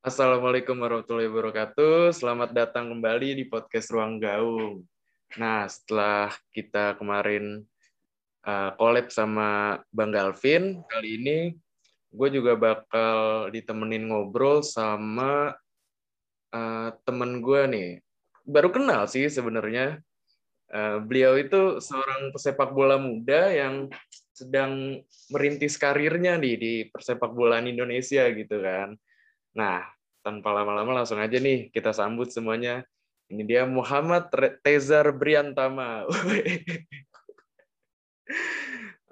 Assalamualaikum warahmatullahi wabarakatuh. Selamat datang kembali di podcast Ruang Gaung. Nah, setelah kita kemarin uh, collab sama Bang Galvin, kali ini gue juga bakal ditemenin ngobrol sama uh, temen gue nih. Baru kenal sih sebenarnya. Uh, beliau itu seorang pesepak bola muda yang sedang merintis karirnya nih di persepak bolaan Indonesia gitu kan. Nah, tanpa lama-lama langsung aja nih kita sambut semuanya. Ini dia Muhammad Tezar Briantama.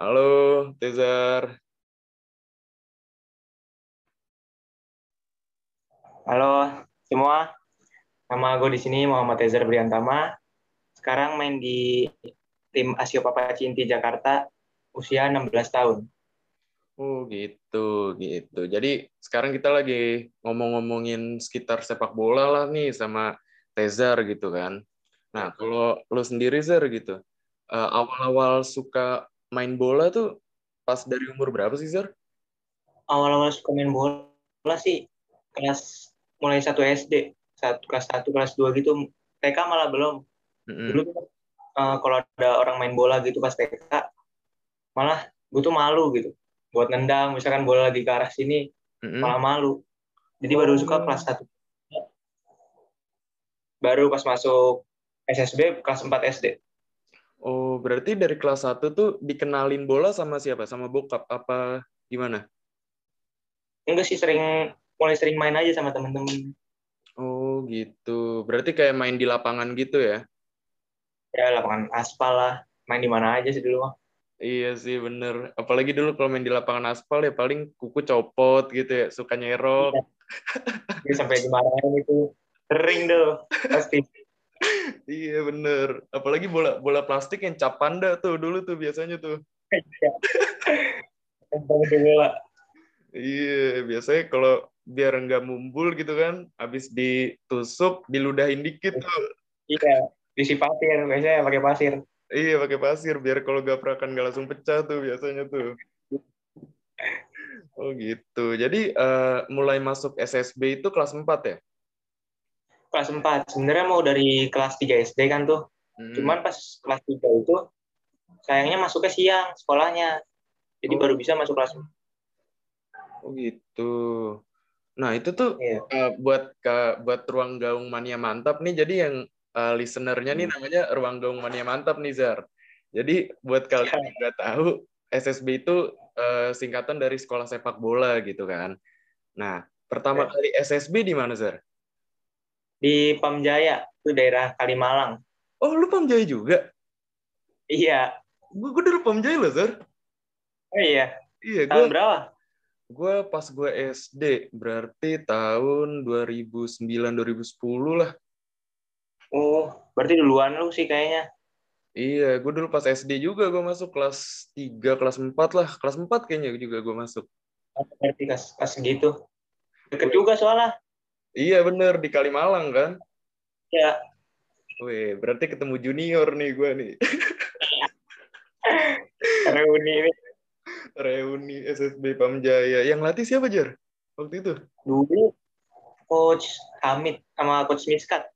Halo, Tezar. Halo semua, nama gue di sini Muhammad Tezar Briantama. Sekarang main di tim Asio Papa Cinti Jakarta, usia 16 tahun. Oh gitu, gitu. Jadi sekarang kita lagi ngomong-ngomongin sekitar sepak bola lah nih sama Tezar gitu kan. Nah kalau lo sendiri Zer gitu, uh, awal-awal suka main bola tuh pas dari umur berapa sih Zer? Awal-awal suka main bola sih kelas mulai satu SD, satu kelas satu kelas dua gitu. TK malah belum. Mm-hmm. Dulu uh, kalau ada orang main bola gitu pas TK, malah gue tuh malu gitu buat nendang misalkan bola lagi ke arah sini mm-hmm. malah malu. Jadi oh. baru suka oh. kelas satu. Baru pas masuk SSB kelas 4 SD oh berarti dari kelas 1 tuh dikenalin bola sama siapa? Sama bokap? Apa gimana? Enggak sih sering mulai sering main aja sama temen-temen. Oh gitu. Berarti kayak main di lapangan gitu ya? Ya lapangan aspal lah. Main di mana aja sih dulu mah Iya sih bener. Apalagi dulu kalau main di lapangan aspal ya paling kuku copot gitu ya, suka nyerok. Iya. sampai dimarahin itu. Sering tuh, pasti. iya bener. Apalagi bola bola plastik yang cap panda tuh dulu tuh biasanya tuh. bola. Iya, biasanya kalau biar nggak mumbul gitu kan, habis ditusuk, diludahin dikit tuh. Iya, disipatin biasanya pakai pasir. Iya pakai pasir biar kalau gaprakan nggak langsung pecah tuh biasanya tuh. Oh gitu. Jadi uh, mulai masuk SSB itu kelas 4 ya? Kelas 4. Sebenarnya mau dari kelas 3 SD kan tuh. Hmm. Cuman pas kelas 3 itu sayangnya masuknya siang sekolahnya. Jadi oh. baru bisa masuk kelas Oh gitu. Nah, itu tuh iya. uh, buat ke buat ruang gaung mania mantap nih. Jadi yang uh, listenernya nih hmm. namanya Ruang Gaung Mania Mantap nih Zar. Jadi buat kalian yang nggak tahu, SSB itu uh, singkatan dari Sekolah Sepak Bola gitu kan. Nah, pertama ya. kali SSB di mana Zar? Di Pamjaya, itu daerah Kalimalang. Oh, lu Pamjaya juga? Iya. Gue, gue dulu Pamjaya loh, Zar. Oh iya? Iya, gue... berapa? Gue pas gue SD, berarti tahun 2009-2010 lah. Oh, berarti duluan lu sih kayaknya. Iya, gue dulu pas SD juga gue masuk kelas 3, kelas 4 lah. Kelas 4 kayaknya juga gue masuk. Berarti kelas, kelas gitu. Deket juga soalnya. Iya bener, di Kalimalang kan? Iya. Wih, berarti ketemu junior nih gue nih. Reuni ini. Reuni SSB Pamjaya. Yang latih siapa, Jar? Waktu itu? Dulu Coach Hamid sama Coach Miskat.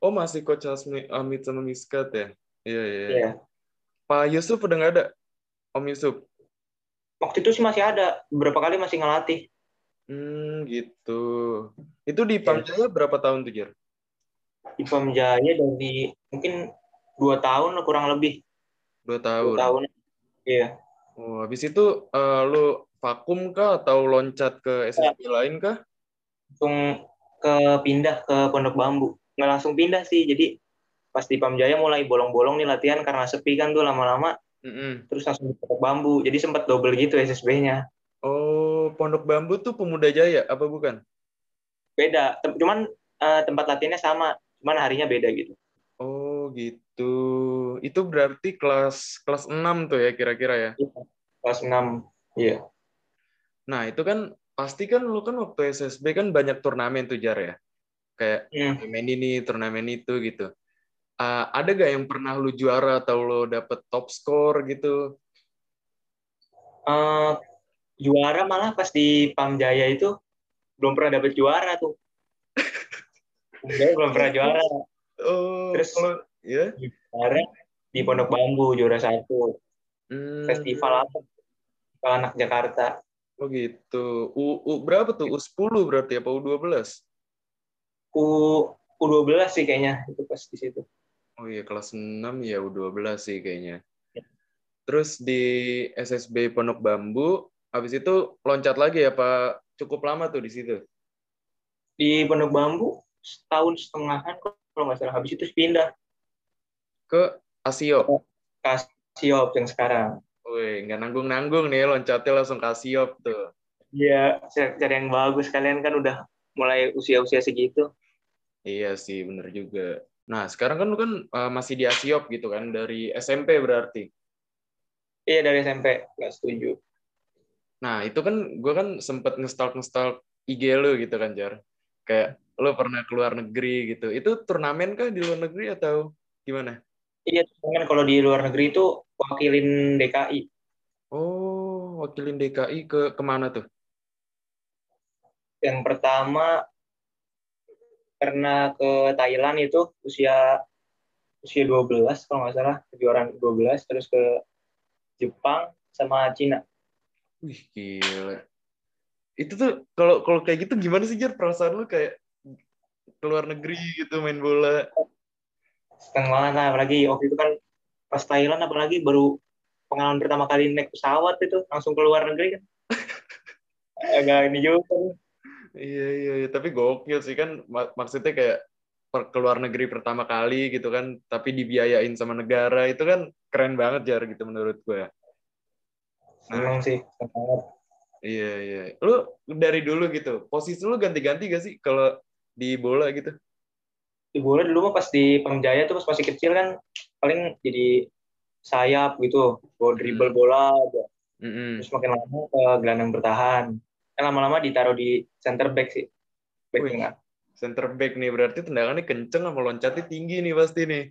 Oh masih coach Amit sama Miskat ya? Iya iya. Iya. Pak Yusuf udah nggak ada? Om Yusuf? Waktu itu sih masih ada. Beberapa kali masih ngelatih. Hmm gitu. Itu di iya. Pamjaya berapa tahun tuh Jer? Di Pamjaya dari mungkin dua tahun kurang lebih. Dua tahun. Dua tahun. Iya. Oh, habis itu uh, lu vakum kah atau loncat ke SSB ya. lain kah? Langsung ke pindah ke Pondok Bambu nggak langsung pindah sih. Jadi pas di Pamjaya mulai bolong-bolong nih latihan karena sepi kan tuh lama-lama. Mm-hmm. terus langsung di Pondok Bambu. Jadi sempat double gitu SSB-nya oh Pondok Bambu tuh Pemuda Jaya apa bukan? Beda. Cuman uh, tempat latihannya sama cuman harinya beda gitu. Oh gitu. Itu berarti kelas kelas 6 tuh ya kira-kira ya? Iya, kelas 6 iya. Nah itu kan pasti kan lu kan waktu SSB kan banyak turnamen tuh Jar ya kayak hmm. turnamen ini turnamen itu gitu uh, ada gak yang pernah lu juara atau lu dapet top score gitu uh, juara malah pas di Pamjaya itu belum pernah dapet juara tuh Enggak, belum pernah juara. Oh, Terus kalau ya? Juara di Pondok Bambu juara satu. Hmm, Festival apa? Festival anak Jakarta. Oh gitu. U, U berapa tuh? U10 berarti apa U12? U U12 sih kayaknya itu pas di situ. Oh iya, kelas 6 ya U12 sih kayaknya. Ya. Terus di SSB Pondok Bambu, habis itu loncat lagi ya Pak? Cukup lama tuh di situ. Di Pondok Bambu setahun setengahan kalau nggak salah. Habis itu pindah Ke Asio. ke Siop yang sekarang. Wih, nggak nanggung-nanggung nih loncatnya langsung ke Asiop tuh. Iya, cari yang bagus. Kalian kan udah mulai usia-usia segitu. Iya sih, bener juga. Nah, sekarang kan lu kan uh, masih di Asiop gitu kan, dari SMP berarti. Iya, dari SMP. Nggak setuju. Nah, itu kan gue kan sempet ngestalk-ngestalk IG lu gitu kan, Jar. Kayak lu pernah keluar negeri gitu. Itu turnamen kah di luar negeri atau gimana? Iya, kan kalau di luar negeri itu wakilin DKI. Oh, wakilin DKI ke ke mana tuh? Yang pertama pernah ke Thailand itu usia usia 12 kalau nggak salah kejuaraan 12 terus ke Jepang sama Cina. Wih gila. Itu tuh kalau kalau kayak gitu gimana sih Jar perasaan lu kayak keluar negeri gitu main bola? Seneng banget lah apalagi waktu itu kan pas Thailand apalagi baru pengalaman pertama kali naik pesawat itu langsung keluar negeri kan. Agak ini juga. Iya, iya, iya, tapi gokil sih kan mak maksudnya kayak per keluar negeri pertama kali gitu kan, tapi dibiayain sama negara itu kan keren banget jar gitu menurut gue. Seneng sih, seneng Iya, iya. Lu dari dulu gitu, posisi lu ganti-ganti gak sih kalau di bola gitu? Di bola dulu mah pas di Pamjaya tuh pas masih kecil kan paling jadi sayap gitu, bawa dribble bola aja. Mm -hmm. Terus makin lama ke gelandang bertahan lama-lama ditaruh di center back sih. Back Wih, tengah. Center back nih berarti tendangannya kenceng sama loncatnya tinggi nih pasti nih.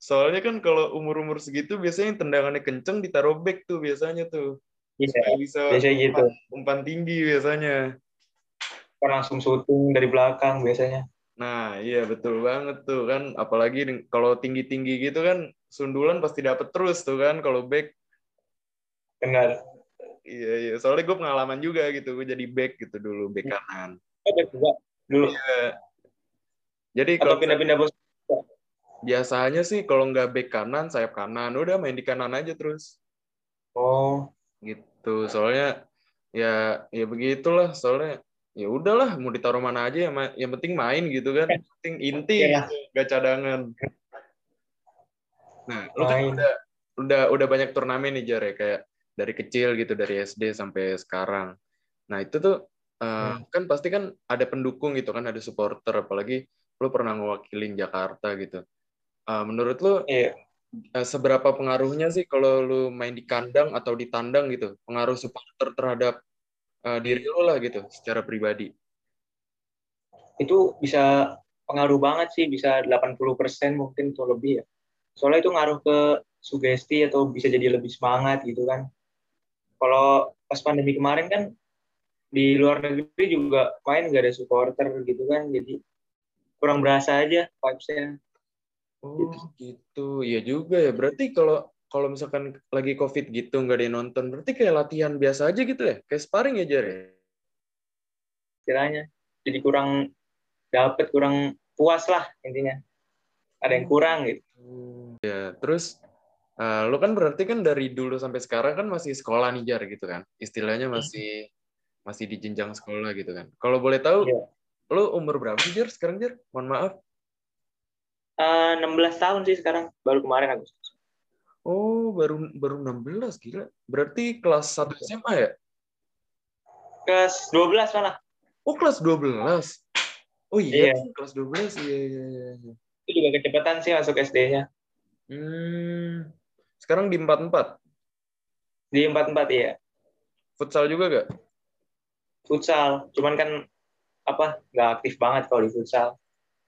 Soalnya kan kalau umur-umur segitu biasanya tendangannya kenceng ditaruh back tuh biasanya tuh. Iya, bisa biasanya umpan, gitu. Umpan tinggi biasanya. Kan langsung syuting dari belakang biasanya. Nah, iya betul banget tuh kan. Apalagi kalau tinggi-tinggi gitu kan sundulan pasti dapet terus tuh kan kalau back. Benar. Iya, iya. Soalnya gue pengalaman juga gitu. Gue jadi back gitu dulu, back kanan. Oh, back juga dulu. Iya. Jadi Atau pindah-pindah bos. Biasanya sih kalau nggak back kanan, sayap kanan. Udah main di kanan aja terus. Oh. Gitu. Soalnya ya ya begitulah. Soalnya ya udahlah mau ditaruh mana aja yang, yang penting main gitu kan. Yang penting inti ya. gak cadangan. Nah, lu kan udah udah udah banyak turnamen nih Jar ya kayak dari kecil gitu dari SD sampai sekarang. Nah itu tuh uh, hmm. kan pasti kan ada pendukung gitu kan ada supporter apalagi lu pernah ngewakilin Jakarta gitu. Uh, menurut lu yeah. uh, seberapa pengaruhnya sih kalau lu main di kandang atau di tandang gitu pengaruh supporter terhadap uh, diri lu lah gitu secara pribadi? Itu bisa pengaruh banget sih bisa 80% mungkin atau lebih ya. Soalnya itu ngaruh ke sugesti atau bisa jadi lebih semangat gitu kan kalau pas pandemi kemarin kan di luar negeri juga main nggak ada supporter gitu kan jadi kurang berasa aja vibesnya. Oh gitu. gitu ya juga ya. Berarti kalau kalau misalkan lagi covid gitu nggak ada yang nonton berarti kayak latihan biasa aja gitu ya? Kayak sparring aja ya? Istilahnya jadi kurang dapet kurang puas lah intinya. Ada yang kurang gitu. Ya terus Uh, lu kan berarti kan dari dulu sampai sekarang kan masih sekolah nih Jar gitu kan. Istilahnya masih masih di jenjang sekolah gitu kan. Kalau boleh tahu yeah. lu umur berapa sih Jar sekarang Jar? Mohon maaf. Uh, 16 tahun sih sekarang, baru kemarin Agustus. Oh, baru baru 16 gila. Berarti kelas 1 SMA ya? Kelas 12 malah. Oh, kelas 12. Oh iya, yeah. kelas 12. Iya, iya, iya. Itu juga kecepatan sih masuk SD-nya. Hmm, sekarang di 44? Di 44 iya. Futsal juga gak? Futsal, cuman kan apa nggak aktif banget kalau di futsal.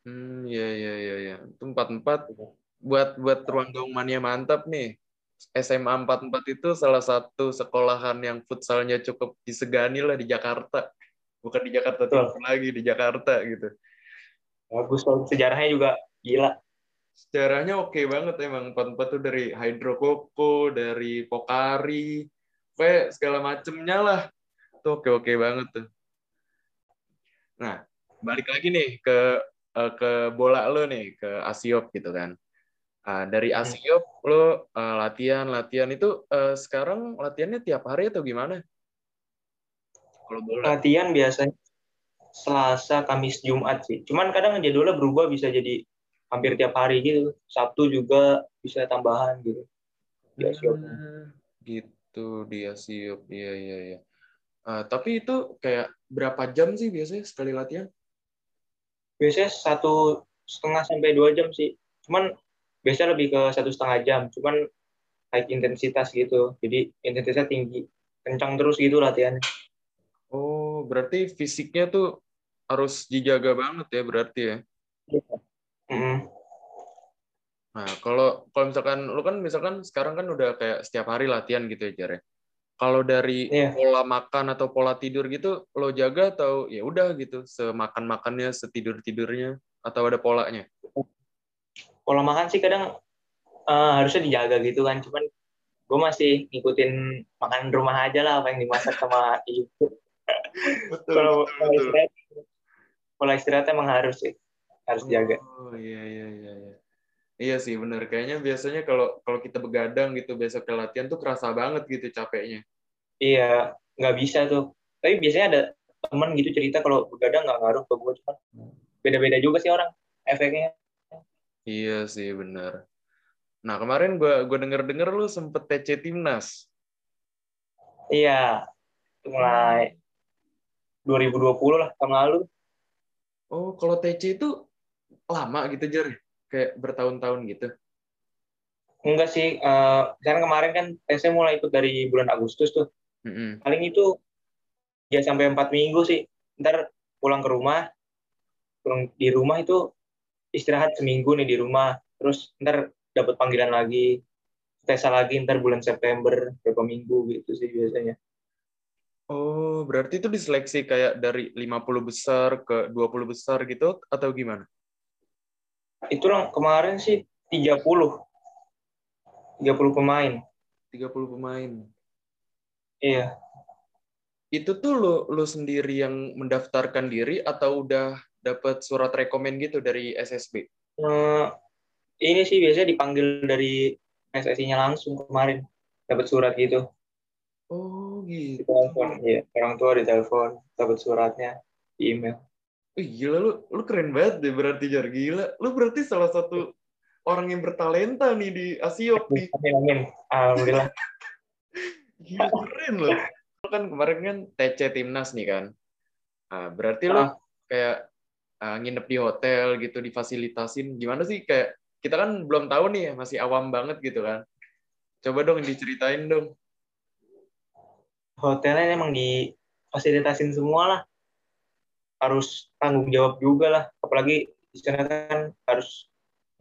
Hmm, iya iya iya iya. Itu 44 buat buat ruang gaung mania mantap nih. SMA 44 itu salah satu sekolahan yang futsalnya cukup disegani lah di Jakarta. bukan di Jakarta Timur lagi di Jakarta gitu bagus sejarahnya juga gila sejarahnya oke okay banget emang. Empat tuh dari hidrokoko dari pokari kayak segala macemnya lah. Tuh oke oke banget tuh. Nah balik lagi nih ke uh, ke bola lo nih ke Asiop gitu kan. Uh, dari hmm. Asiop lo uh, latihan latihan itu uh, sekarang latihannya tiap hari atau gimana? Kalau bola. Latihan biasanya Selasa, Kamis, Jumat sih. Cuman kadang jadwalnya berubah bisa jadi hampir tiap hari gitu. Sabtu juga bisa tambahan gitu. Di Asiop. Hmm, gitu di Asiop. Iya, iya, iya. Uh, tapi itu kayak berapa jam sih biasanya sekali latihan? Biasanya satu setengah sampai dua jam sih. Cuman biasanya lebih ke satu setengah jam. Cuman high intensitas gitu. Jadi intensitasnya tinggi. Kencang terus gitu latihannya. Oh, berarti fisiknya tuh harus dijaga banget ya berarti ya. Mm. Nah, kalau kalau misalkan lu kan misalkan sekarang kan udah kayak setiap hari latihan gitu ya, Jare. Kalau dari yeah. pola makan atau pola tidur gitu lo jaga atau ya udah gitu, semakan makannya, setidur tidurnya atau ada polanya? Pola makan sih kadang uh, harusnya dijaga gitu kan, cuman gue masih ngikutin makan rumah aja lah apa yang dimasak sama ibu. betul, kalau betul, betul pola istirahat emang harus sih harus jaga oh iya iya iya iya. Iya sih benar kayaknya biasanya kalau kalau kita begadang gitu besok ke latihan tuh kerasa banget gitu capeknya. Iya nggak bisa tuh. Tapi biasanya ada temen gitu cerita kalau begadang nggak ngaruh ke gue cuma beda-beda juga sih orang efeknya. Iya sih benar nah kemarin gue gue denger denger lu sempet TC timnas. Iya mulai 2020 lah tahun lalu. Oh, kalau TC itu lama gitu, Jar? Kayak bertahun-tahun gitu? Enggak sih. Uh, kemarin kan TC mulai ikut dari bulan Agustus tuh. Mm-hmm. Paling itu ya sampai empat minggu sih. Ntar pulang ke rumah, pulang di rumah itu istirahat seminggu nih di rumah. Terus ntar dapat panggilan lagi, tes lagi ntar bulan September, beberapa minggu gitu sih biasanya. Oh, berarti itu diseleksi kayak dari 50 besar ke 20 besar gitu atau gimana? Itu kemarin sih 30. 30 pemain. 30 pemain. Iya. Itu tuh lo lo sendiri yang mendaftarkan diri atau udah dapat surat rekomend gitu dari SSB? Uh, eh, ini sih biasanya dipanggil dari SSI-nya langsung kemarin dapat surat gitu. Oh gitu. Telepon, ya. Orang tua ditelepon, dapat suratnya di email. Wih, gila lu, lu keren banget deh berarti Jar gila. Lu berarti salah satu orang yang bertalenta nih di Asiop nih. Amin, amin. Alhamdulillah. gila keren loh. Lu kan kemarin kan TC Timnas nih kan. Nah, berarti lu ah. kayak uh, nginep di hotel gitu, difasilitasin. Gimana sih kayak kita kan belum tahu nih, masih awam banget gitu kan. Coba dong diceritain dong hotelnya emang difasilitasin semua lah harus tanggung jawab juga lah. Apalagi di sana kan harus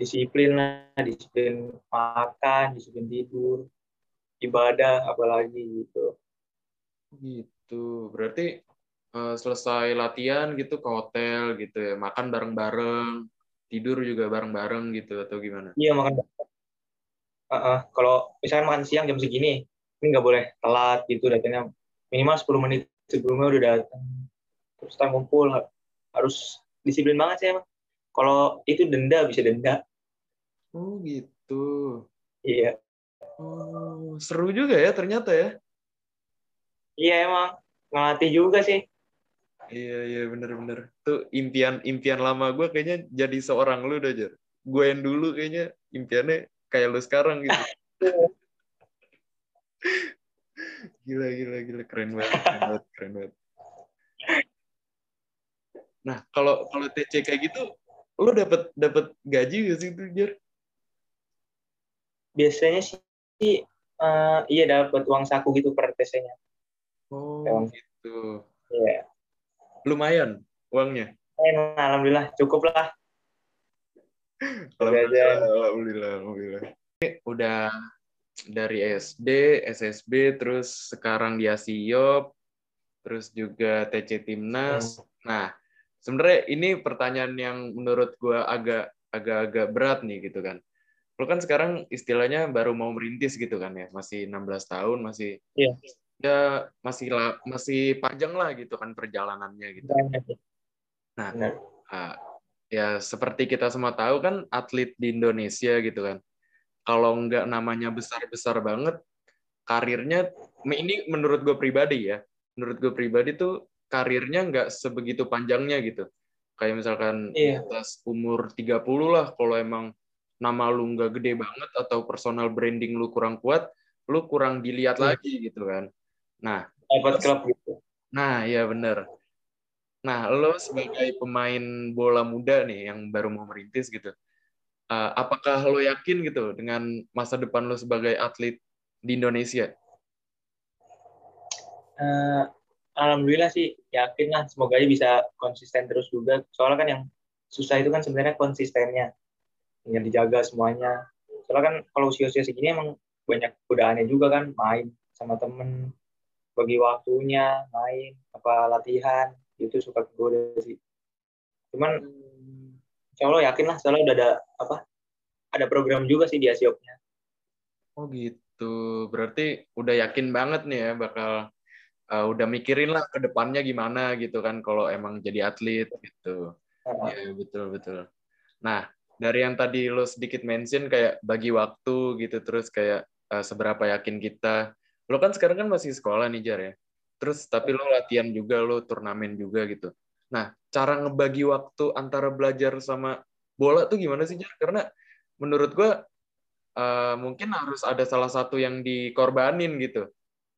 disiplin lah. Disiplin makan disiplin tidur ibadah apalagi gitu. Gitu. Berarti uh, selesai latihan gitu ke hotel gitu ya. Makan bareng-bareng tidur juga bareng-bareng gitu atau gimana? Iya makan uh -uh. kalau misalnya makan siang jam segini ini nggak boleh telat gitu. Datangnya minimal 10 menit sebelumnya udah datang terus kita ngumpul harus disiplin banget sih emang. Kalau itu denda bisa denda. Oh gitu. Iya. Oh seru juga ya ternyata ya. Iya emang. Ngelatih juga sih. Iya iya bener-bener tuh impian impian lama gue kayaknya jadi seorang lu udah jar gue yang dulu kayaknya impiannya kayak lu sekarang gitu. Gila gila gila. Keren banget keren banget keren banget nah kalau kalau TC kayak gitu lo dapat dapat gaji gak sih itu Jar? biasanya sih uh, iya dapat uang saku gitu per TC-nya oh uang. gitu iya yeah. lumayan uangnya alhamdulillah cukup lah alhamdulillah alhamdulillah alhamdulillah udah dari SD, SSB, terus sekarang di Asiop. terus juga TC Timnas. Hmm. Nah, sebenarnya ini pertanyaan yang menurut gue agak agak-agak berat nih gitu kan. Lo kan sekarang istilahnya baru mau merintis gitu kan ya, masih 16 tahun, masih yeah. ya masih lah, masih panjang lah gitu kan perjalanannya gitu. Nah, uh, ya seperti kita semua tahu kan atlet di Indonesia gitu kan. Kalau nggak namanya besar-besar banget, karirnya ini menurut gue pribadi ya, menurut gue pribadi tuh karirnya nggak sebegitu panjangnya gitu. Kayak misalkan iya. atas umur 30 lah kalau emang nama lu nggak gede banget atau personal branding lu kurang kuat, lu kurang dilihat hmm. lagi gitu kan. Nah, dapat klub gitu. Nah, iya bener. Nah, lo sebagai pemain bola muda nih yang baru mau merintis gitu, uh, apakah lo yakin gitu dengan masa depan lo sebagai atlet di Indonesia? Uh, Alhamdulillah sih yakin lah semoga aja bisa konsisten terus juga. Soalnya kan yang susah itu kan sebenarnya konsistennya. Yang dijaga semuanya. Soalnya kan kalau usia-usia segini emang banyak godaannya juga kan main sama temen bagi waktunya main apa latihan itu suka kegoda sih. Cuman insya Allah yakin lah soalnya udah ada apa ada program juga sih di Asiopnya oh gitu. Berarti udah yakin banget nih ya bakal uh, udah mikirin lah ke depannya gimana gitu kan kalau emang jadi atlet gitu. Iya betul betul. Nah dari yang tadi lo sedikit mention kayak bagi waktu gitu terus kayak uh, seberapa yakin kita. Lo kan sekarang kan masih sekolah nih Jar ya. Terus tapi lo latihan juga lo turnamen juga gitu. Nah cara ngebagi waktu antara belajar sama bola tuh gimana sih Jar? Karena menurut gua uh, mungkin harus ada salah satu yang dikorbanin gitu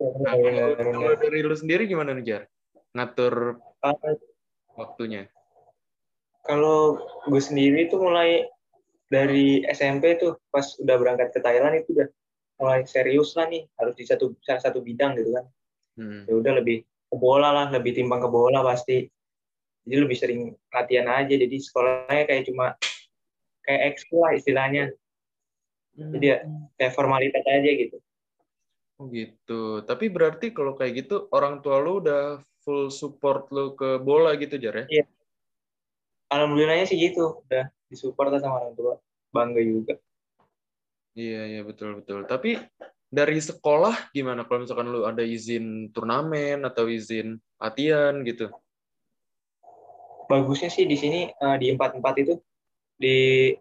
Nah, kalau dari lu sendiri gimana nih Jar? Ngatur waktunya? Kalau gue sendiri tuh mulai dari SMP tuh pas udah berangkat ke Thailand itu udah mulai serius lah nih harus di satu salah satu bidang gitu kan. Hmm. Ya udah lebih ke bola lah, lebih timbang ke bola pasti. Jadi lebih sering latihan aja. Jadi sekolahnya kayak cuma kayak ekskul lah istilahnya. Jadi ya kayak formalitas aja gitu. Oh gitu. Tapi berarti kalau kayak gitu orang tua lu udah full support lu ke bola gitu Jar ya? Iya. Alhamdulillahnya sih gitu. Udah disupport sama orang tua. Bangga juga. Iya, iya betul betul. Tapi dari sekolah gimana kalau misalkan lu ada izin turnamen atau izin latihan gitu? Bagusnya sih di sini uh, di empat empat itu di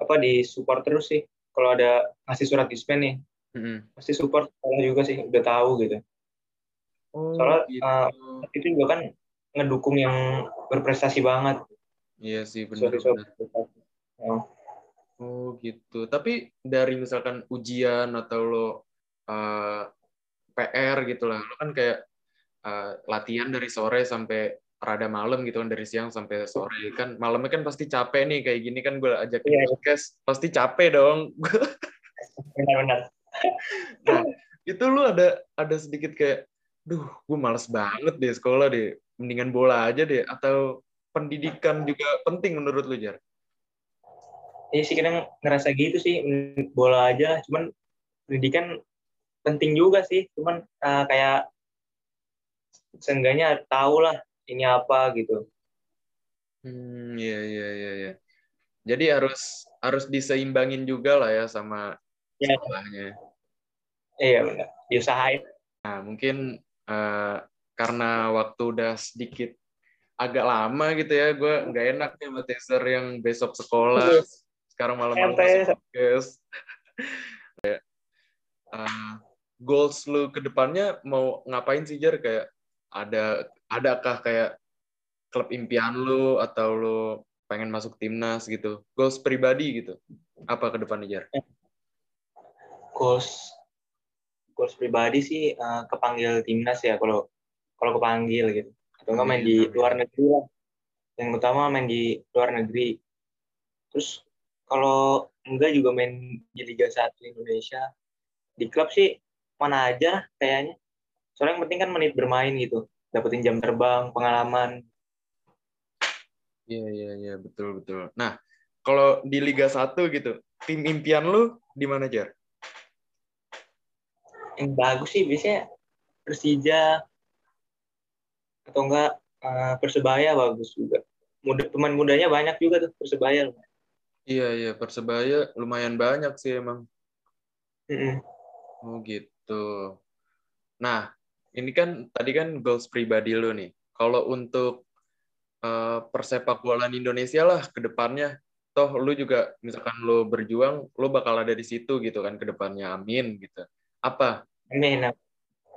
apa di support terus sih. Kalau ada ngasih surat dispen nih, hmm. pasti support sekolah juga sih udah tahu gitu oh, soalnya gitu. uh, itu juga kan ngedukung yang berprestasi banget iya sih benar, benar. Oh. oh gitu tapi dari misalkan ujian atau lo uh, eh, PR gitu lah lo kan kayak uh, latihan dari sore sampai rada malam gitu kan dari siang sampai sore kan malamnya kan pasti capek nih kayak gini kan gue ajak yeah. podcast pasti capek dong benar-benar nah itu lu ada ada sedikit kayak duh gue males banget deh sekolah deh mendingan bola aja deh atau pendidikan juga penting menurut lu jar Iya sih kadang ngerasa gitu sih bola aja cuman pendidikan penting juga sih cuman uh, kayak seenggaknya tahu lah ini apa gitu hmm iya iya iya ya. jadi harus harus diseimbangin juga lah ya sama ya. sekolahnya Iya benar, diusahain. Nah mungkin uh, karena waktu udah sedikit agak lama gitu ya, gue nggak enak nih sama teaser yang besok sekolah, sekarang malam-malam podcast. ya. uh, goals lu ke depannya mau ngapain sih Jar? Kayak ada adakah kayak klub impian lu atau lu pengen masuk timnas gitu? Goals pribadi gitu. Apa ke depannya Jar? Goals goals pribadi sih uh, kepanggil timnas ya kalau kalau kepanggil gitu. Atau enggak main di luar negeri lah. Yang utama main di luar negeri. Terus kalau enggak juga main di Liga 1 Indonesia. Di klub sih mana aja kayaknya. Soalnya yang penting kan menit bermain gitu. Dapetin jam terbang pengalaman. Iya iya iya. Betul betul. Nah kalau di Liga 1 gitu tim impian lu di mana Jar? Yang bagus sih biasanya Persija atau enggak uh, persebaya bagus juga. Muda teman mudanya banyak juga tuh persebaya iya iya persebaya lumayan banyak sih emang. Mm -hmm. oh gitu. Nah ini kan tadi kan goals pribadi lo nih. Kalau untuk uh, persepak bolaan Indonesia lah ke depannya toh lu juga misalkan lu berjuang lu bakal ada di situ gitu kan ke depannya. Amin gitu apa? Amin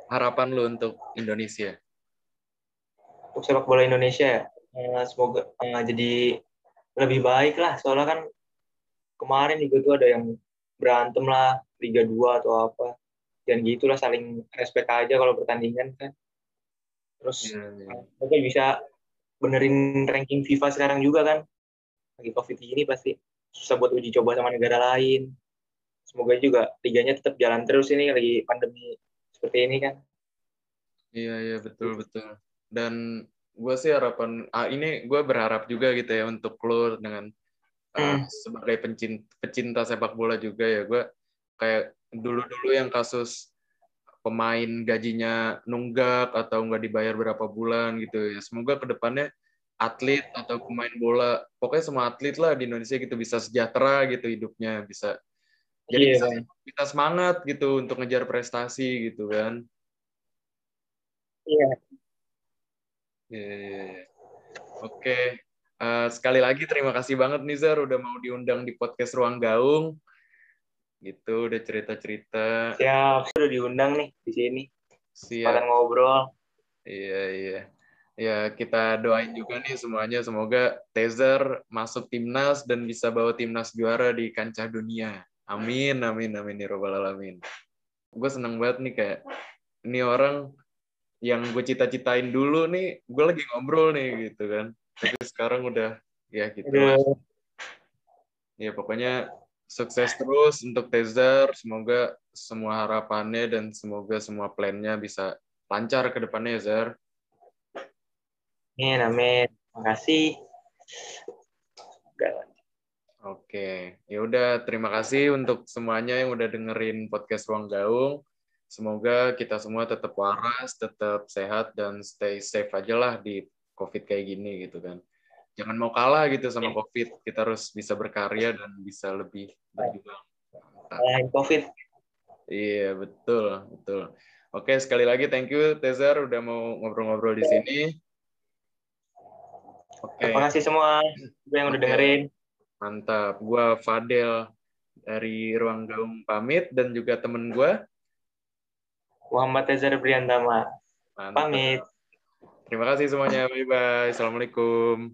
harapan lu untuk Indonesia? Untuk sepak bola Indonesia uh, semoga uh, jadi lebih baik lah. Soalnya kan kemarin juga tuh ada yang berantem lah Liga 2 atau apa. Dan gitulah saling respect aja kalau pertandingan kan. Terus yeah. mereka bisa benerin ranking FIFA sekarang juga kan. Lagi covid ini pasti susah buat uji coba sama negara lain semoga juga liganya tetap jalan terus ini lagi pandemi seperti ini kan. Iya iya betul betul. Dan gue sih harapan ah, ini gue berharap juga gitu ya untuk lo dengan uh, sebagai pecinta, pecinta sepak bola juga ya. Gue kayak dulu-dulu yang kasus pemain gajinya nunggak atau nggak dibayar berapa bulan gitu ya. Semoga ke depannya atlet atau pemain bola pokoknya semua atlet lah di Indonesia gitu bisa sejahtera gitu hidupnya bisa jadi yeah. bisa, bisa semangat gitu untuk ngejar prestasi gitu kan iya yeah. Yeah, yeah. Oke, okay. uh, eh, sekali lagi terima kasih banget nih Zar udah mau diundang di podcast Ruang Gaung. Gitu, udah cerita-cerita. Siap, sudah diundang nih di sini. Siap. ngobrol. Iya, iya. Ya, kita doain juga nih semuanya semoga Tezer masuk timnas dan bisa bawa timnas juara di kancah dunia. Amin, amin, amin, ya robbal alamin. Gue seneng banget nih kayak ini orang yang gue cita-citain dulu nih, gue lagi ngobrol nih gitu kan. Tapi sekarang udah ya gitu. Yeah. Ya pokoknya sukses terus untuk Tezer. Semoga semua harapannya dan semoga semua plannya bisa lancar ke depannya ya Zer. Amin, amin. Terima kasih. Oke, ya udah terima kasih untuk semuanya yang udah dengerin podcast Ruang Gaung. Semoga kita semua tetap waras, tetap sehat, dan stay safe aja lah di COVID kayak gini gitu kan. Jangan mau kalah gitu sama COVID. Kita harus bisa berkarya dan bisa lebih berjuang. Lain COVID. Iya, betul. betul. Oke, sekali lagi thank you Tezer udah mau ngobrol-ngobrol di sini. Oke. Terima kasih semua yang udah dengerin. Mantap. Gua Fadel dari Ruang Gaung pamit dan juga temen gue Muhammad Ezra Briantama. Pamit. Terima kasih semuanya. Bye-bye. Assalamualaikum.